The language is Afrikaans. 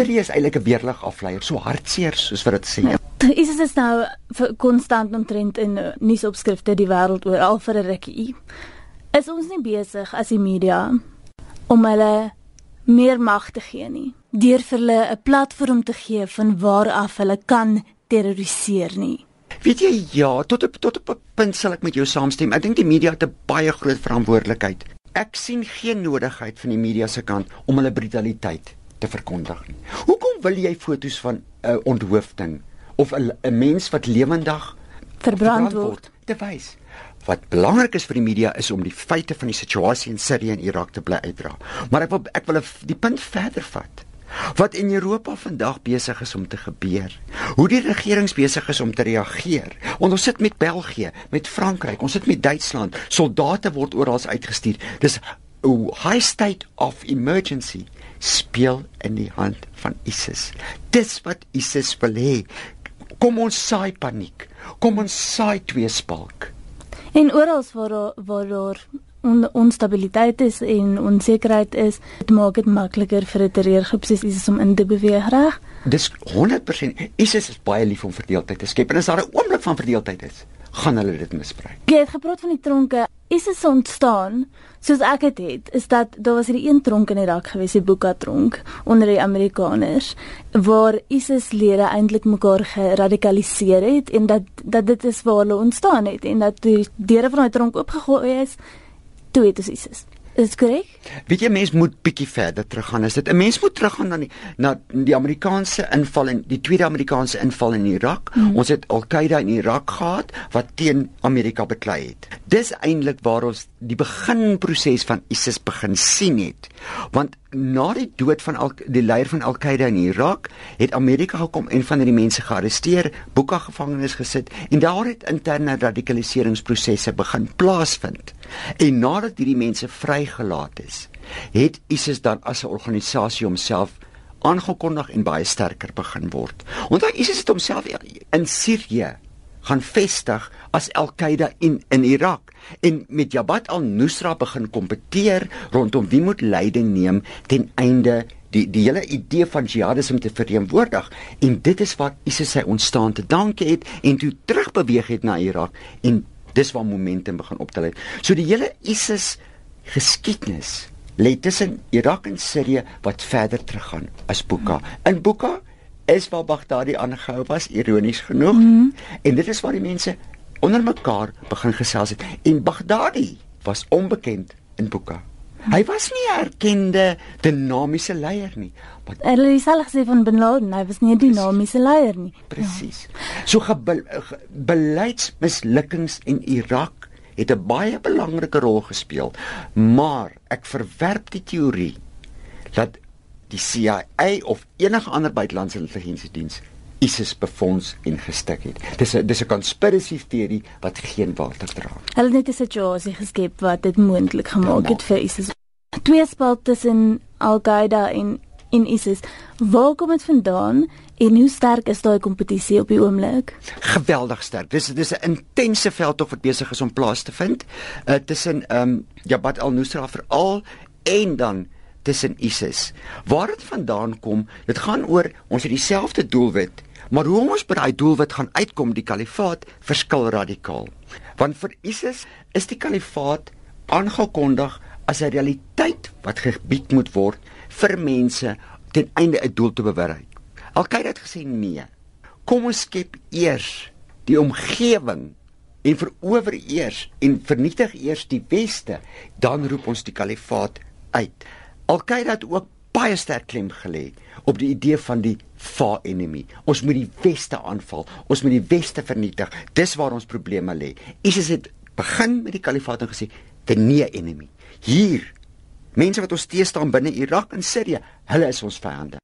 Sirië is eintlik 'n weerlig afleier, so hartseer soos wat dit sê. Ja. ISIS is nou konstant omtrent in uh, nuusopskrifte die wêreld oor al vir 'n rukkie. Is ons nie besig as die media om hulle meer mag te gee nie? Deur vir hulle 'n platform te gee van waar af hulle kan terroriseer nie. Weet jy ja, tot op tot op 'n punt sal ek met jou saamstem. Ek dink die media het 'n baie groot verantwoordelikheid. Ek sien geen nodigheid van die media se kant om hulle brutaliteit te verkondig nie. Hoekom wil jy foto's van 'n uh, onthoofding of 'n mens wat lewendig verbrand word te wys? Wat belangrik is vir die media is om die feite van die situasie in Sirië en Irak te bly uitdra. Maar ek wil ek wil die punt verder vat wat in Europa vandag besig is om te gebeur. Hoe die regerings besig is om te reageer. Want ons sit met België, met Frankryk, ons sit met Duitsland. Soldate word oral uitgestuur. Dis 'n high state of emergency speel in die hand van ISIS. Dis wat ISIS wil hê. Kom ons saai paniek. Kom ons saai tweespalk. En oral waar waar daar on, onstabiliteit is en onsekerheid is, dit maak dit makliker vir 'n terreurgroep soos ISIS om in te beweeg, reg? Dis 100% ISIS is baie lief om verdeeldheid te skep en as daar 'n oomblik van verdeeldheid is, gaan hulle dit misbruik. Jy het gepraat van die tronke. ISIS ontstaan soos ek dit het, is dat daar was hierdie een tronk in Irak gewees, die Buka tronk onder die Amerikaners waar ISIS lede eintlik mekaar geradikaliseer het en dat dat dit is waar hulle ontstaan het en dat die deure van daai tronk oopgegooi is toe het ons ISIS. Is dit korrek? Weet jy mens moet bietjie verder teruggaan. Is dit 'n mens moet teruggaan na die na die Amerikaanse inval in die tweede Amerikaanse inval in Irak. Mm. Ons het Al-Qaeda in Irak gehad wat teen Amerika beklei het. Dis eintlik waar ons die beginproses van ISIS begin sien het. Want na die dood van al die leier van Al-Qaeda in Irak, het Amerika gekom en van hierdie mense gearresteer, boeke gevangenes gesit en daar het interne radikaliseringsprosesse begin plaasvind. En nadat hierdie mense vrygelaat is, het ISIS dan as 'n organisasie homself aangekondig en baie sterker begin word. Onthou ISIS het homself in Sirië gaan vestig as Al-Qaeda in in Irak en met Jabhat al-Nusra begin kompeteer rondom wie moet leiding neem ten einde die die hele idee van jihadisme te vereenwoordig en dit is wat ISIS sy ontstaan te danke het en toe terugbeweeg het na Irak en dis waar momentum begin optel het. So die hele ISIS geskiedenis lê tussen Irak en Sirië wat verder teruggaan as Buka. In Buka is waar Baghdadi aangehou was, ironies genoeg. Mm -hmm. En dit is waar die mense onder mekaar begin gesels het. En Baghdadi was onbekend in Buka. Hy was nie 'n erkende dinamiese leier nie. Maar hulle het al gesê van Bin Laden, hy was nie 'n dinamiese leier nie. Presies. Ja. So ge beleidsmislukkings in Irak het 'n baie belangrike rol gespeel. Maar ek verwerp die teorie dat die CIA of enige ander buitelandse intelligensiediens ISIS befonds en gestig het. Dis 'n dis 'n conspiracy teorie wat geen water dra. Hulle het net 'n situasie geskep wat dit moontlik gemaak het vir ISIS. Twee spalt tussen Al-Qaeda en in ISIS. Waar kom dit vandaan en hoe sterk is daai kompetisie op die oomblik? Geweldig sterk. Dis dis 'n intense veldtog wat besig is om plaas te vind uh, tussen ehm um, Jabhat al-Nusra veral en dan tussen ISIS. Waar dit vandaan kom, dit gaan oor ons het dieselfde doelwit, maar hoe ons by daai doelwit gaan uitkom, die kalifaat verskil radikaal. Want vir ISIS is die kalifaat aangekondig as 'n realiteit wat gebied moet word vir mense ten einde 'n doel te bereik. Al-Qaeda het gesê nee. Kom ons skep eers die omgewing en verower eers en vernietig eers die weste, dan roep ons die kalifaat uit. Al-Qaeda het ook baie sterk klem gelê op die idee van die far enemy. Ons moet die weste aanval. Ons moet die weste vernietig. Dis waar ons probleme lê. ISIS het begin met die kalifaat en gesê the near enemy. Hier mense wat ons teë staan binne Irak en Sirië, hulle is ons vyande.